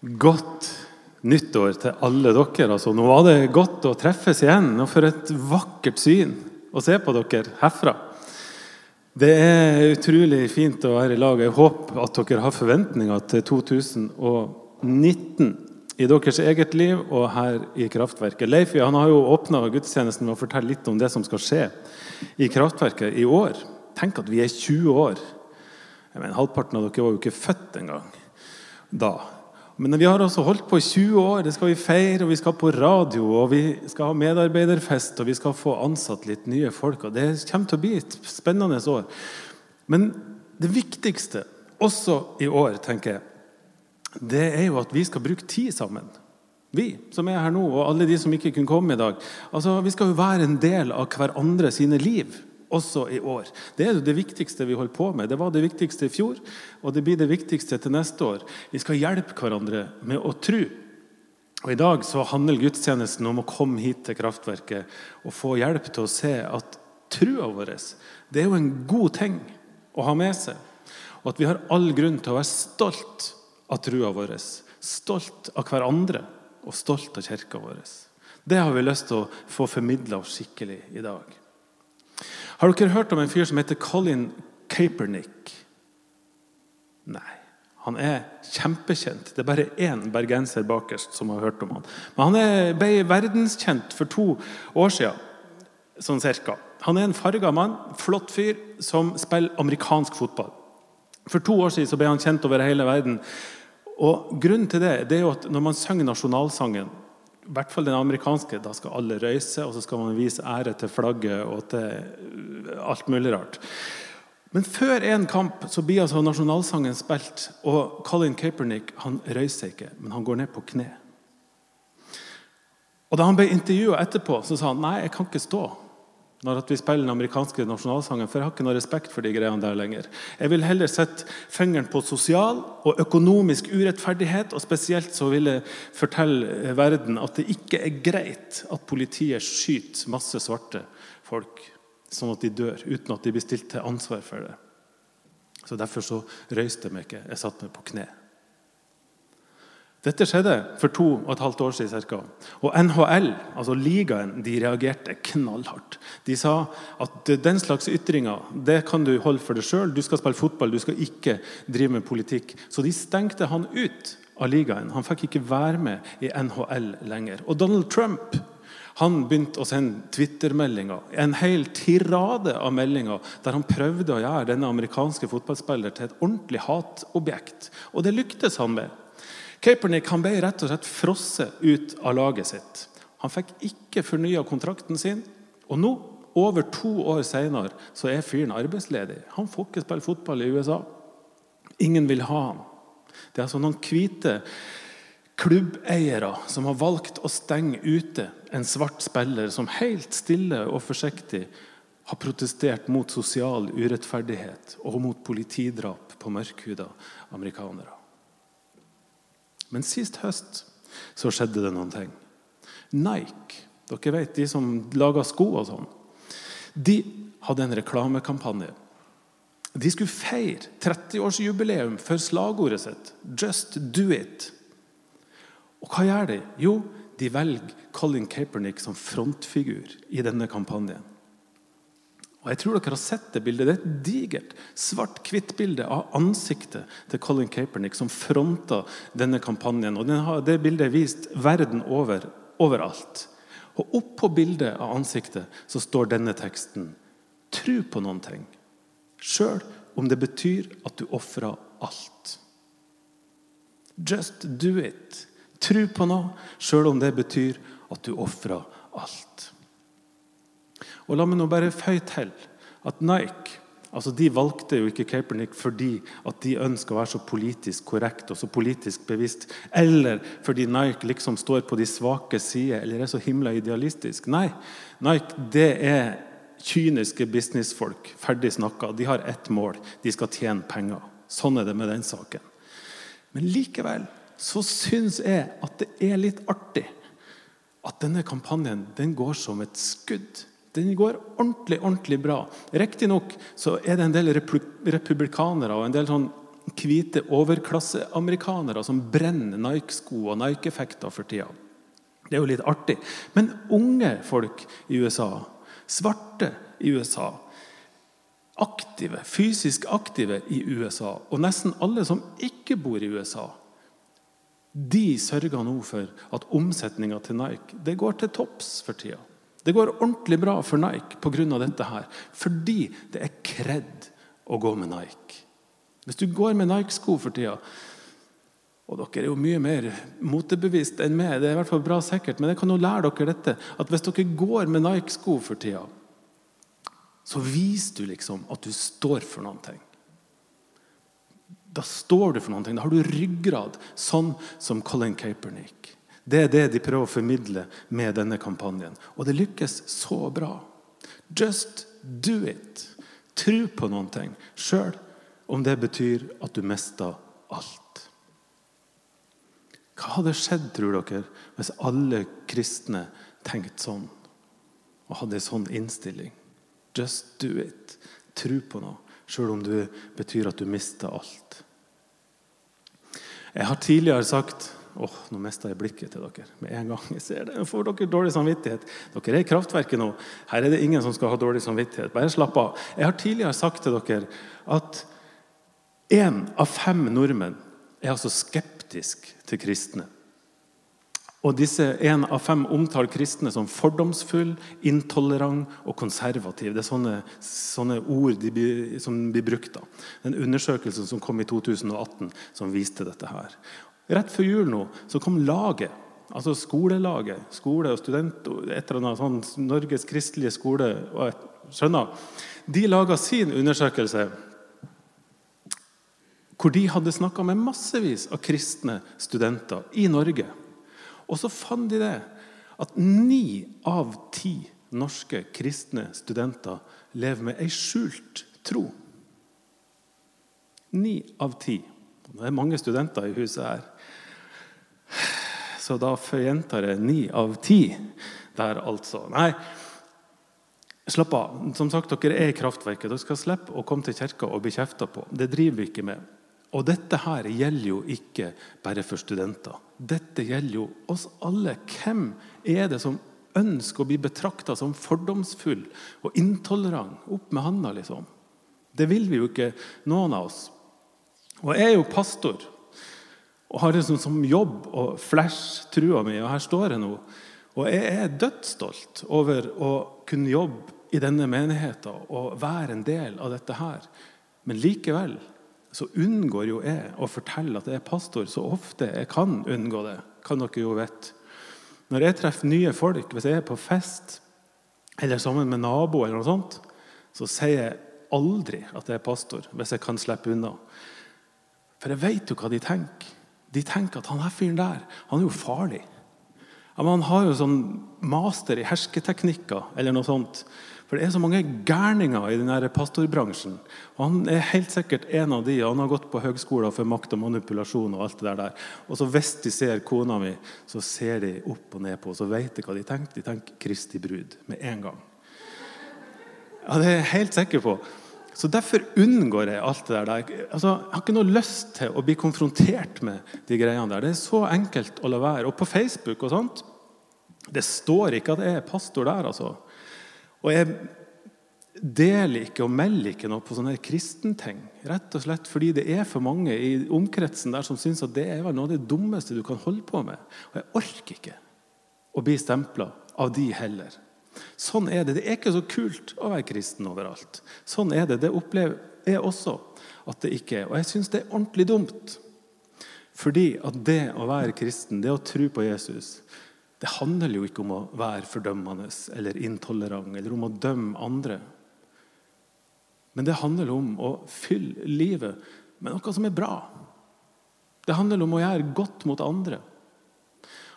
Godt nyttår til alle dere. Altså, nå var det godt å treffes igjen, og for et vakkert syn å se på dere herfra. Det er utrolig fint å være i lag. Jeg håper at dere har forventninger til 2019 i deres eget liv og her i Kraftverket. Leif han har jo åpna gudstjenesten med å fortelle litt om det som skal skje i Kraftverket i år. Tenk at vi er 20 år. Jeg mener, Halvparten av dere var jo ikke født engang da. Men vi har altså holdt på i 20 år. Det skal vi feire, og vi skal på radio, og vi skal ha medarbeiderfest, og vi skal få ansatt litt nye folk. og Det kommer til å bli et spennende år. Men det viktigste også i år, tenker jeg, det er jo at vi skal bruke tid sammen. Vi som er her nå, og alle de som ikke kunne komme i dag. Altså, Vi skal jo være en del av hverandre sine liv også i år. Det er det viktigste vi holder på med. Det var det viktigste i fjor, og det blir det viktigste til neste år. Vi skal hjelpe hverandre med å tro. Og I dag så handler gudstjenesten om å komme hit til kraftverket og få hjelp til å se at trua vår det er jo en god ting å ha med seg. Og at vi har all grunn til å være stolt av trua vår. Stolt av hverandre og stolt av kirka vår. Det har vi lyst til å få formidla skikkelig i dag. Har dere hørt om en fyr som heter Colin Capernick? Nei. Han er kjempekjent. Det er bare én bergenser bakerst som har hørt om han. Men han ble verdenskjent for to år siden, sånn cirka. Han er en farga mann, flott fyr, som spiller amerikansk fotball. For to år siden ble han kjent over hele verden. Og Grunnen til det, det er jo at når man synger nasjonalsangen, i hvert fall den amerikanske, da skal alle røyse, og så skal man vise ære til flagget og til alt mulig rart. Men før en kamp så blir altså nasjonalsangen spilt, og Colin Kaepernick han røyser ikke, men han går ned på kne. Og Da han ble intervjua etterpå, så sa han nei, jeg kan ikke stå når vi spiller den amerikanske nasjonalsangen, for jeg har ikke noe respekt for de greiene der lenger. Jeg vil heller sette fingeren på sosial og økonomisk urettferdighet, og spesielt så vil jeg fortelle verden at det ikke er greit at politiet skyter masse svarte folk sånn at de dør, uten at de blir stilt til ansvar for det. Så Derfor så røyste jeg meg ikke. Jeg satte meg på kne. Dette skjedde for to og et halvt år siden. ca. Og NHL, altså ligaen, de reagerte knallhardt. De sa at den slags ytringer det kan du holde for deg sjøl. Du skal spille fotball, du skal ikke drive med politikk. Så de stengte han ut av ligaen. Han fikk ikke være med i NHL lenger. Og Donald Trump han begynte å sende Twitter-meldinger, en hel tirade av meldinger der han prøvde å gjøre denne amerikanske fotballspilleren til et ordentlig hatobjekt. Og det lyktes han med. Kaepernick han ble rett og slett frosset ut av laget sitt. Han fikk ikke fornya kontrakten sin. Og nå, over to år senere, så er fyren arbeidsledig. Han får ikke spille fotball i USA. Ingen vil ha ham. Det er altså noen hvite klubbeiere som har valgt å stenge ute en svart spiller som helt stille og forsiktig har protestert mot sosial urettferdighet og mot politidrap på mørkhuda amerikanere. Men sist høst så skjedde det noen ting. Nike, dere vet, de som lager sko og sånn, de hadde en reklamekampanje. De skulle feire 30-årsjubileum for slagordet sitt 'Just do it'. Og hva gjør de? Jo, de velger Colin Kaepernick som frontfigur i denne kampanjen. Og jeg tror dere har sett det bildet. Det er et digert svart-hvitt-bilde av ansiktet til Colin Kaepernick som fronta denne kampanjen. Og Det bildet er vist verden over, overalt. Og oppå bildet av ansiktet så står denne teksten. Tru på noen ting, sjøl om det betyr at du ofrer alt. Just do it. Tru på noe, sjøl om det betyr at du ofrer alt. Og La meg nå bare føye til at Nike altså de valgte jo ikke Kaepernick fordi at de ønsker å være så politisk korrekt og så politisk bevisst, eller fordi Nike liksom står på de svake sider eller er så himla idealistisk. Nei, Nike det er kyniske businessfolk. Ferdig snakka. De har ett mål. De skal tjene penger. Sånn er det med den saken. Men likevel så syns jeg at det er litt artig at denne kampanjen den går som et skudd den går ordentlig ordentlig bra. Riktignok er det en del republikanere og en del sånn hvite overklasseamerikanere som brenner Nike-sko og Nike-effekter for tida. Det er jo litt artig. Men unge folk i USA, svarte i USA, aktive, fysisk aktive i USA, og nesten alle som ikke bor i USA, de sørger nå for at omsetninga til Nike det går til topps for tida. Det går ordentlig bra for Nike pga. dette her, fordi det er kred å gå med Nike. Hvis du går med Nike-sko for tida og dere er jo mye mer motebevisst enn meg, det er i hvert fall bra sikkert, men jeg kan jo lære dere dette, at hvis dere går med Nike-sko for tida, så viser du liksom at du står for noe. Da står du for noe. Da har du ryggrad, sånn som Colin Kaepernick. Det er det de prøver å formidle med denne kampanjen. Og det lykkes så bra. Just do it. Tro på noe sjøl om det betyr at du mister alt. Hva hadde skjedd, tror dere, hvis alle kristne tenkte sånn og hadde en sånn innstilling? Just do it. Tro på noe, sjøl om det betyr at du mister alt. Jeg har tidligere sagt Åh, oh, nå mista jeg blikket til dere med en gang. jeg ser det. Nå får dere dårlig samvittighet. Dere er i kraftverket nå. Her er det ingen som skal ha dårlig samvittighet. Bare slapp av. Jeg har tidligere sagt til dere at én av fem nordmenn er altså skeptisk til kristne. Og disse én av fem omtaler kristne som fordomsfull, intolerant og konservativ. Det er sånne, sånne ord de som blir brukt. da. Den undersøkelsen som kom i 2018, som viste dette her. Rett før jul nå så kom laget, altså skolelaget, skole og student, et eller annet sånn Norges kristelige skole skjønner, De laga sin undersøkelse hvor de hadde snakka med massevis av kristne studenter i Norge. Og så fant de det at ni av ti norske kristne studenter lever med ei skjult tro. Ni av ti. Det er mange studenter i huset her. Så da forgjentar jeg ni av ti der, altså. Nei, slapp av. Som sagt, Dere er i kraftverket. Dere skal slippe å komme til kirka og bli kjefta på. Det driver vi ikke med. Og dette her gjelder jo ikke bare for studenter. Dette gjelder jo oss alle. Hvem er det som ønsker å bli betrakta som fordomsfull og intolerant? Opp med handa, liksom. Det vil vi jo ikke, noen av oss. Og jeg er jo pastor og har liksom som jobb å flashe trua mi, og her står jeg nå. Og jeg er dødsstolt over å kunne jobbe i denne menigheten og være en del av dette her. Men likevel så unngår jo jeg å fortelle at jeg er pastor så ofte jeg kan unngå det. kan dere jo vite. Når jeg treffer nye folk, hvis jeg er på fest eller sammen med naboer, eller noe sånt, så sier jeg aldri at jeg er pastor hvis jeg kan slippe unna. For jeg vet jo hva de tenker. De tenker at han her fyren der han er jo farlig. Ja, han har jo sånn master i hersketeknikker eller noe sånt. For det er så mange gærninger i denne pastorbransjen. Og Han er helt sikkert en av de. Han har gått på høgskoler for makt og manipulasjon. Og alt det der. Og så hvis de ser kona mi, så ser de opp og ned på henne. så vet de hva de tenker. De tenker Kristi brud med en gang. Ja, Det er jeg helt sikker på. Så Derfor unngår jeg alt det der. Altså, jeg har ikke noe lyst til å bli konfrontert med de greiene der. Det er så enkelt å la være. Og på Facebook og sånt, det står ikke at jeg er pastor der. altså. Og jeg deler ikke og melder ikke noe på sånne kristenting. Rett og slett fordi det er for mange i omkretsen der som syns at det er noe av det dummeste du kan holde på med. Og jeg orker ikke å bli stempla av de heller. Sånn er det. Det er ikke så kult å være kristen overalt. Sånn er det. Det opplever jeg også at det ikke er. Og jeg syns det er ordentlig dumt. Fordi at det å være kristen, det å tro på Jesus, det handler jo ikke om å være fordømmende eller intolerant eller om å dømme andre. Men det handler om å fylle livet med noe som er bra. Det handler om å gjøre godt mot andre.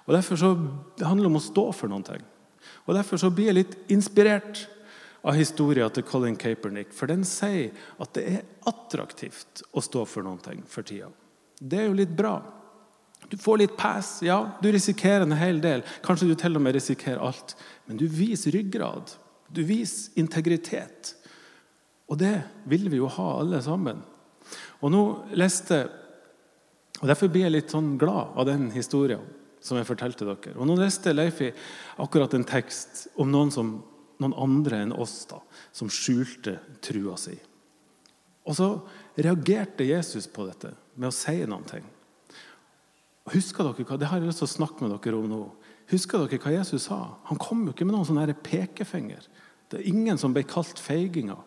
Og derfor så, Det handler om å stå for noe. Og Derfor så blir jeg litt inspirert av historien til Colin Kaepernick. For den sier at det er attraktivt å stå for noe for tida. Det er jo litt bra. Du får litt pass, ja. Du risikerer en hel del. Kanskje du til og med risikerer alt. Men du viser ryggrad. Du viser integritet. Og det vil vi jo ha, alle sammen. Og nå leste og Derfor blir jeg litt sånn glad av den historien som jeg fortalte dere. Og Nå leste Leifi akkurat en tekst om noen, som, noen andre enn oss da, som skjulte trua si. Og så reagerte Jesus på dette med å si noen ting. Og husker dere hva, Det har jeg lyst til å snakke med dere om nå. Husker dere hva Jesus sa? Han kom jo ikke med noen sånn pekefinger. Det er ingen som ble kalt feiginger.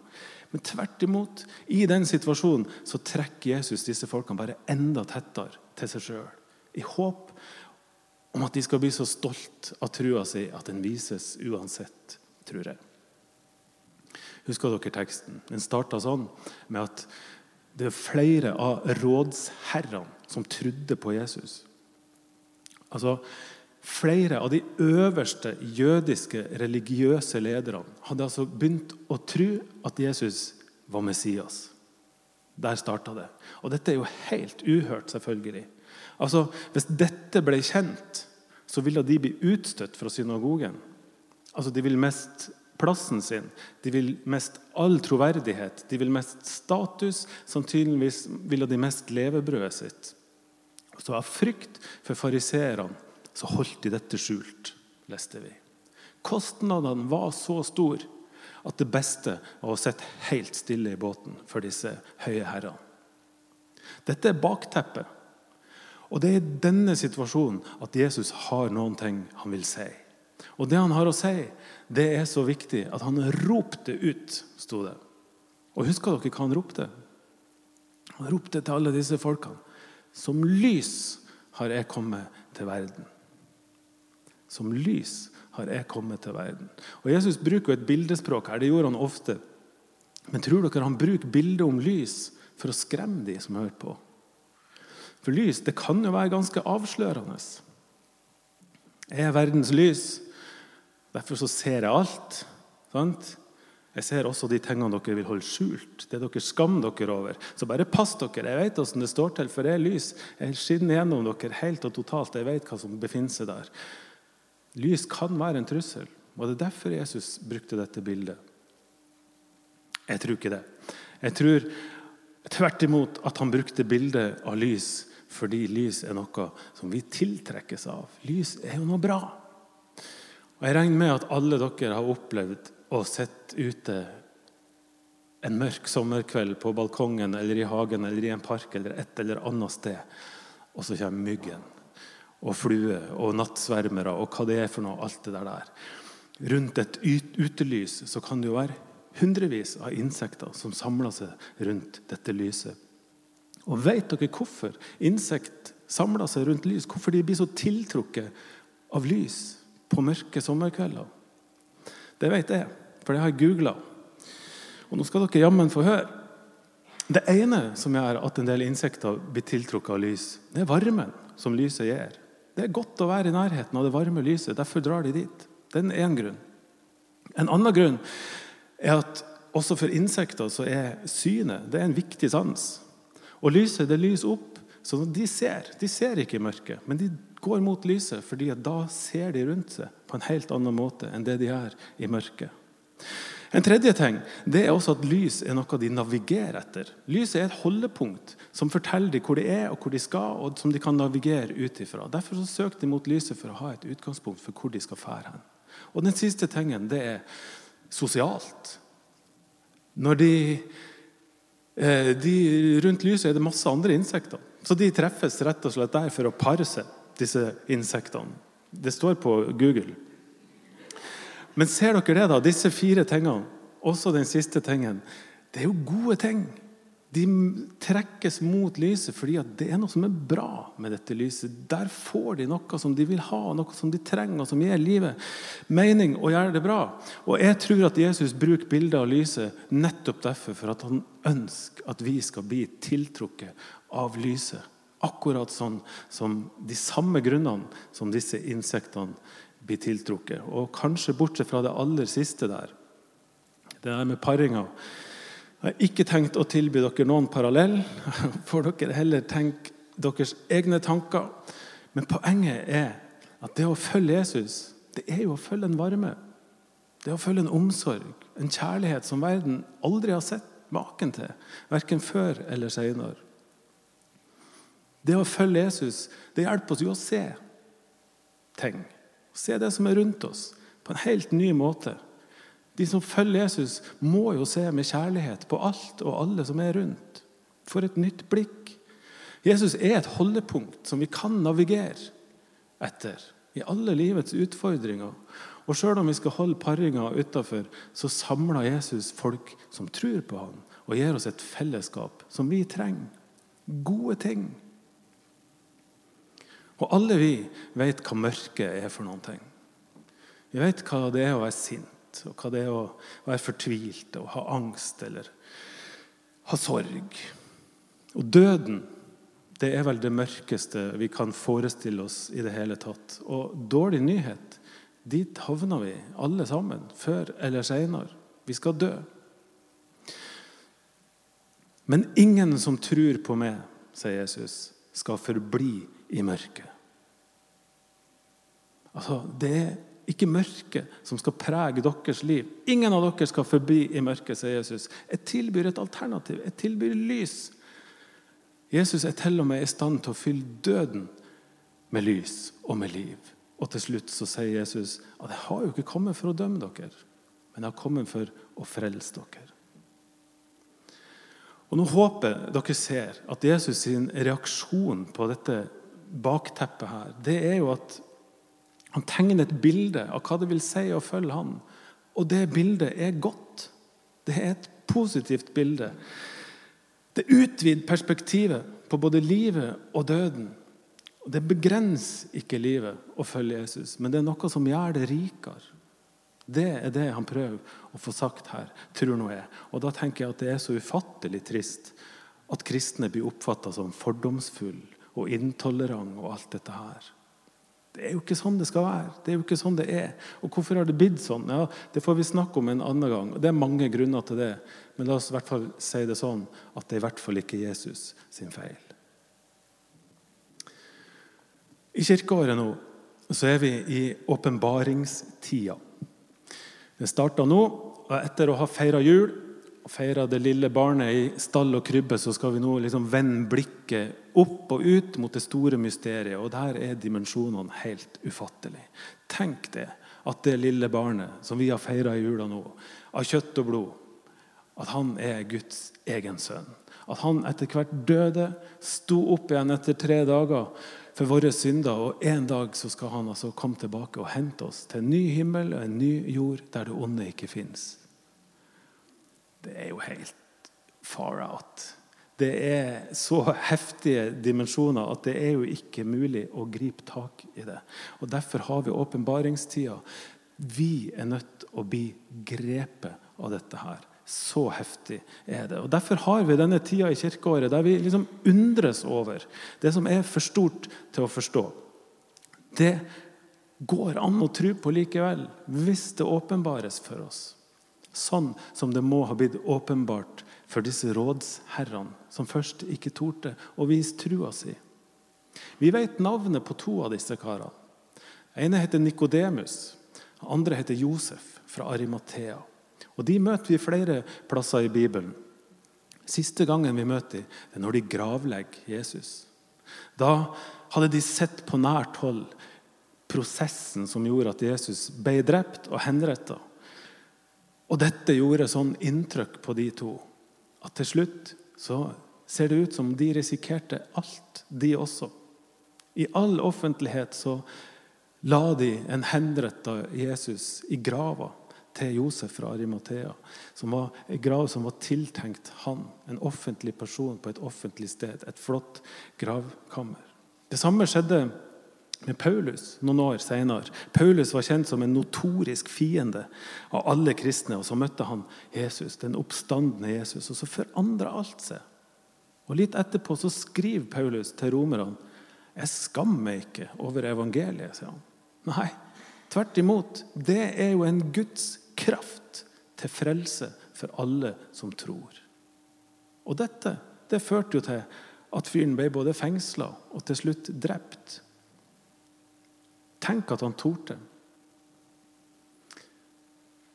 Men tvert imot, i den situasjonen så trekker Jesus disse folkene bare enda tettere til seg sjøl. I håp om at de skal bli så stolt av trua si at den vises uansett, tror jeg. Husker dere teksten? Den starta sånn med at det er flere av rådsherrene som trodde på Jesus. Altså, Flere av de øverste jødiske religiøse lederne hadde altså begynt å tro at Jesus var Messias. Der starta det. Og dette er jo helt uhørt, selvfølgelig. Altså, Hvis dette ble kjent, så ville de bli utstøtt fra synagogen. Altså, De vil mest plassen sin, de vil mest all troverdighet, de vil mest status. Sannsynligvis ville de mest levebrødet sitt. Så av frykt for fariseerne så holdt de dette skjult, leste vi. Kostnadene var så store at det beste var å sitte helt stille i båten for disse høye herrene. Dette er bakteppet. Og det er i denne situasjonen at Jesus har noen ting han vil si. Og det han har å si, det er så viktig at han ropte ut, sto det. Og husker dere hva han ropte? Han ropte til alle disse folkene. Som lys har jeg kommet til verden. Som lys har jeg kommet til verden. Og Jesus bruker et bildespråk her. Det gjorde han ofte. Men tror dere han bruker bildet om lys for å skremme de som hører på? For lys det kan jo være ganske avslørende. Jeg er verdens lys. Derfor så ser jeg alt. Sant? Jeg ser også de tingene dere vil holde skjult, det dere skammer dere over. Så bare pass dere. Jeg vet hvordan det står til, for jeg er lys. Jeg skinner gjennom dere helt og totalt. Jeg vet hva som befinner seg der. Lys kan være en trussel. og det er derfor Jesus brukte dette bildet? Jeg tror ikke det. Jeg tror tvert imot at han brukte bildet av lys fordi lys er noe som vi tiltrekkes av. Lys er jo noe bra. Og Jeg regner med at alle dere har opplevd å sitte ute en mørk sommerkveld på balkongen eller i hagen eller i en park eller et eller annet sted, og så kommer myggen og flue og nattsvermere og hva det er for noe. alt det der. Rundt et utelys så kan det jo være hundrevis av insekter som samler seg rundt dette lyset. Og Vet dere hvorfor insekt samler seg rundt lys? Hvorfor de blir så tiltrukket av lys på mørke sommerkvelder? Det vet jeg, for det har jeg googla. Og nå skal dere jammen få høre. Det ene som gjør at en del insekter blir tiltrukket av lys, det er varmen som lyset gir. Det er godt å være i nærheten av det varme lyset. Derfor drar de dit. Det er én grunn. En annen grunn er at også for insekter så er synet det er en viktig sans. Og lyset det lyser opp, så de ser. De ser ikke i mørket, men de går mot lyset, fordi da ser de rundt seg på en helt annen måte enn det de gjør i mørket. En tredje ting det er også at lys er noe de navigerer etter. Lyset er et holdepunkt som forteller dem hvor de er og hvor de skal, og som de kan navigere ut ifra. Derfor så søker de mot lyset for å ha et utgangspunkt for hvor de skal fære hen. Og Den siste tingen det er sosialt. Når de, de, Rundt lyset er det masse andre insekter. Så de treffes rett og slett der for å pare seg, disse insektene. Det står på Google. Men ser dere det, da? Disse fire tingene, også den siste tingen, det er jo gode ting. De trekkes mot lyset fordi det er noe som er bra med dette lyset. Der får de noe som de vil ha, noe som de trenger, og som gir livet mening og gjør det bra. Og Jeg tror at Jesus bruker bildet av lyset nettopp derfor, for at han ønsker at vi skal bli tiltrukket av lyset. Akkurat sånn som de samme grunnene som disse insektene blir tiltrukket. Og kanskje bortsett fra det aller siste der, det der med paringa. Jeg har ikke tenkt å tilby dere noen parallell. Får dere heller tenke deres egne tanker. Men poenget er at det å følge Jesus, det er jo å følge en varme. Det er å følge en omsorg, en kjærlighet som verden aldri har sett maken til. Verken før eller senere. Det å følge Jesus det hjelper oss jo å se ting. Se det som er rundt oss, på en helt ny måte. De som følger Jesus, må jo se med kjærlighet på alt og alle som er rundt. For et nytt blikk. Jesus er et holdepunkt som vi kan navigere etter i alle livets utfordringer. Og sjøl om vi skal holde paringa utafor, så samler Jesus folk som tror på han, og gir oss et fellesskap som vi trenger. Gode ting. Og alle vi vet hva mørket er for noen ting. Vi vet hva det er å være sint, og hva det er å være fortvilt og ha angst eller ha sorg. Og døden det er vel det mørkeste vi kan forestille oss i det hele tatt. Og dårlig nyhet, dit havner vi alle sammen, før eller seinere. Vi skal dø. Men ingen som tror på meg, sier Jesus, skal forbli i mørket. Altså, Det er ikke mørket som skal prege deres liv. Ingen av dere skal forbi i mørket, sier Jesus. Jeg tilbyr et alternativ. Jeg tilbyr lys. Jesus er til og med i stand til å fylle døden med lys og med liv. Og til slutt så sier Jesus at jeg har jo ikke kommet for å dømme dere, men jeg har kommet for å frelse dere. Og Nå håper dere ser at Jesus sin reaksjon på dette bakteppet her, det er jo at han tegner et bilde av hva det vil si å følge han. Og det bildet er godt. Det er et positivt bilde. Det utvider perspektivet på både livet og døden. Det begrenser ikke livet å følge Jesus, men det er noe som gjør det rikere. Det er det han prøver å få sagt her, tror nå jeg. Og da tenker jeg at det er så ufattelig trist at kristne blir oppfatta som fordomsfulle og intolerante og alt dette her. Det er jo ikke sånn det skal være. Det er jo ikke sånn det er. Og hvorfor har det blitt sånn? Ja, Det får vi snakke om en annen gang. Det er mange grunner til det. Men la oss i hvert fall si det sånn at det er i hvert fall ikke Jesus sin feil. I kirkeåret nå så er vi i åpenbaringstida. Det starta nå, og etter å ha feira jul feira det lille barnet i stall og krybbe, så skal vi nå liksom vende blikket opp og ut mot det store mysteriet. Og der er dimensjonene helt ufattelige. Tenk det, at det lille barnet som vi har feira i jula nå, av kjøtt og blod, at han er Guds egen sønn. At han etter hvert døde, sto opp igjen etter tre dager for våre synder. Og en dag så skal han altså komme tilbake og hente oss til en ny himmel og en ny jord der det onde ikke fins. Det er jo helt far out. Det er så heftige dimensjoner at det er jo ikke mulig å gripe tak i det. Og Derfor har vi åpenbaringstida. Vi er nødt til å bli grepet av dette her. Så heftig er det. Og Derfor har vi denne tida i kirkeåret der vi liksom undres over det som er for stort til å forstå. Det går an å tro på likevel, hvis det åpenbares for oss. Sånn som det må ha blitt åpenbart for disse rådsherrene, som først ikke torde å vise trua si. Vi vet navnet på to av disse karene. Ene heter Nikodemus. Andre heter Josef fra Arimathea. Og De møter vi flere plasser i Bibelen. Siste gangen vi møter dem, er når de gravlegger Jesus. Da hadde de sett på nært hold prosessen som gjorde at Jesus ble drept og henrettet. Og dette gjorde sånn inntrykk på de to at til slutt så ser det ut som de risikerte alt, de også. I all offentlighet så la de en henretta Jesus i grava til Josef fra Arimathea. Som var en grav som var tiltenkt han, en offentlig person på et offentlig sted. Et flott gravkammer. Det samme skjedde med Paulus noen år senere. Paulus var kjent som en notorisk fiende av alle kristne. og Så møtte han Jesus, den oppstandende Jesus, og så forandra alt seg. Og Litt etterpå så skriver Paulus til romerne jeg skammer meg ikke over evangeliet. sier han. Nei, tvert imot. Det er jo en Guds kraft til frelse for alle som tror. Og dette det førte jo til at fyren ble både fengsla og til slutt drept. Tenk at han torde.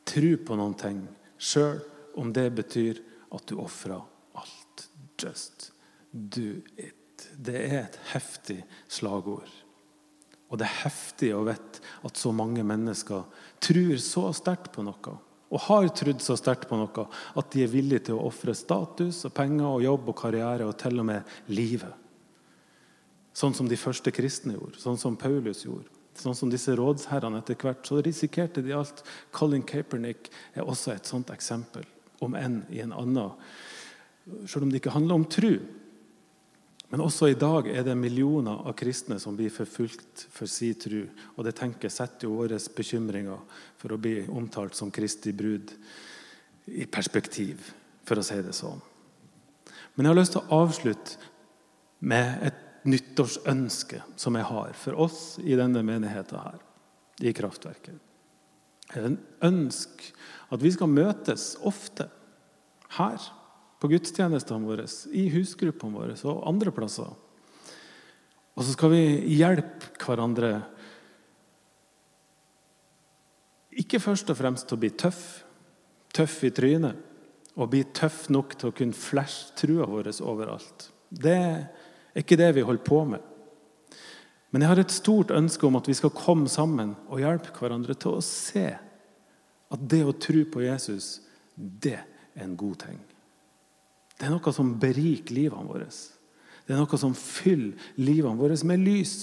Tro på noen ting, sjøl om det betyr at du ofrer alt. Just do it. Det er et heftig slagord. Og det er heftig å vite at så mange mennesker tror så sterkt på noe. Og har trodd så sterkt på noe at de er villige til å ofre status og penger og jobb og karriere og til og med livet. Sånn som de første kristne gjorde, sånn som Paulus gjorde. Sånn som disse rådsherrene etter hvert. Så risikerte de alt. Colin Kaepernick er også et sånt eksempel, om enn i en annen Selv om det ikke handler om tru. Men også i dag er det millioner av kristne som blir forfulgt for si tru. Og det tenker setter jo våre bekymringer for å bli omtalt som Kristi brud i perspektiv, for å si det sånn. Men jeg har lyst til å avslutte med et nyttårsønske som jeg har for oss i denne menigheten her, i Kraftverket. Jeg ønsker at vi skal møtes ofte her på gudstjenestene våre, i husgruppene våre og andre plasser. Og så skal vi hjelpe hverandre ikke først og fremst til å bli tøff, tøff i trynet, og bli tøff nok til å kunne flashe trua vår overalt. Det er ikke det vi holder på med. Men jeg har et stort ønske om at vi skal komme sammen og hjelpe hverandre til å se at det å tro på Jesus, det er en god ting. Det er noe som beriker livene våre. Det er noe som fyller livene våre med lys.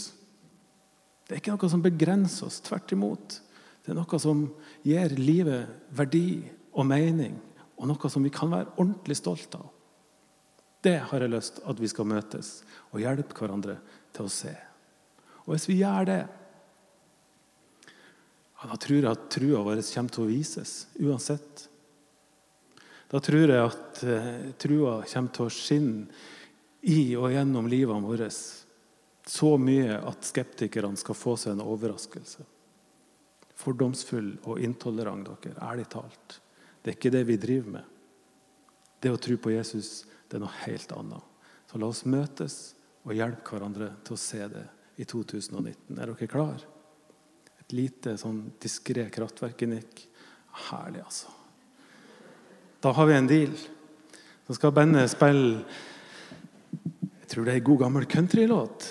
Det er ikke noe som begrenser oss. Tvert imot. Det er noe som gir livet verdi og mening, og noe som vi kan være ordentlig stolt av. Det har jeg lyst at vi skal møtes og hjelpe hverandre til å se. Og hvis vi gjør det, da tror jeg at trua vår kommer til å vises uansett. Da tror jeg at eh, trua kommer til å skinne i og gjennom livene våre så mye at skeptikerne skal få seg en overraskelse. Fordomsfull og intolerant, dere. Ærlig talt. Det er ikke det vi driver med. Det å tro på Jesus det er noe helt annet. Så la oss møtes og hjelpe hverandre til å se det i 2019. Er dere klar? Et lite sånn diskré kraftverkenikk. Herlig, altså. Da har vi en deal. Så skal bandet spille Jeg tror det er en god, gammel countrylåt.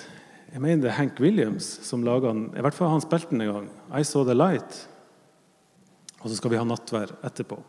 Jeg mener det er Hank Williams som laga den. I hvert fall han spilte den en gang. I Saw The Light. Og så skal vi ha nattvær etterpå.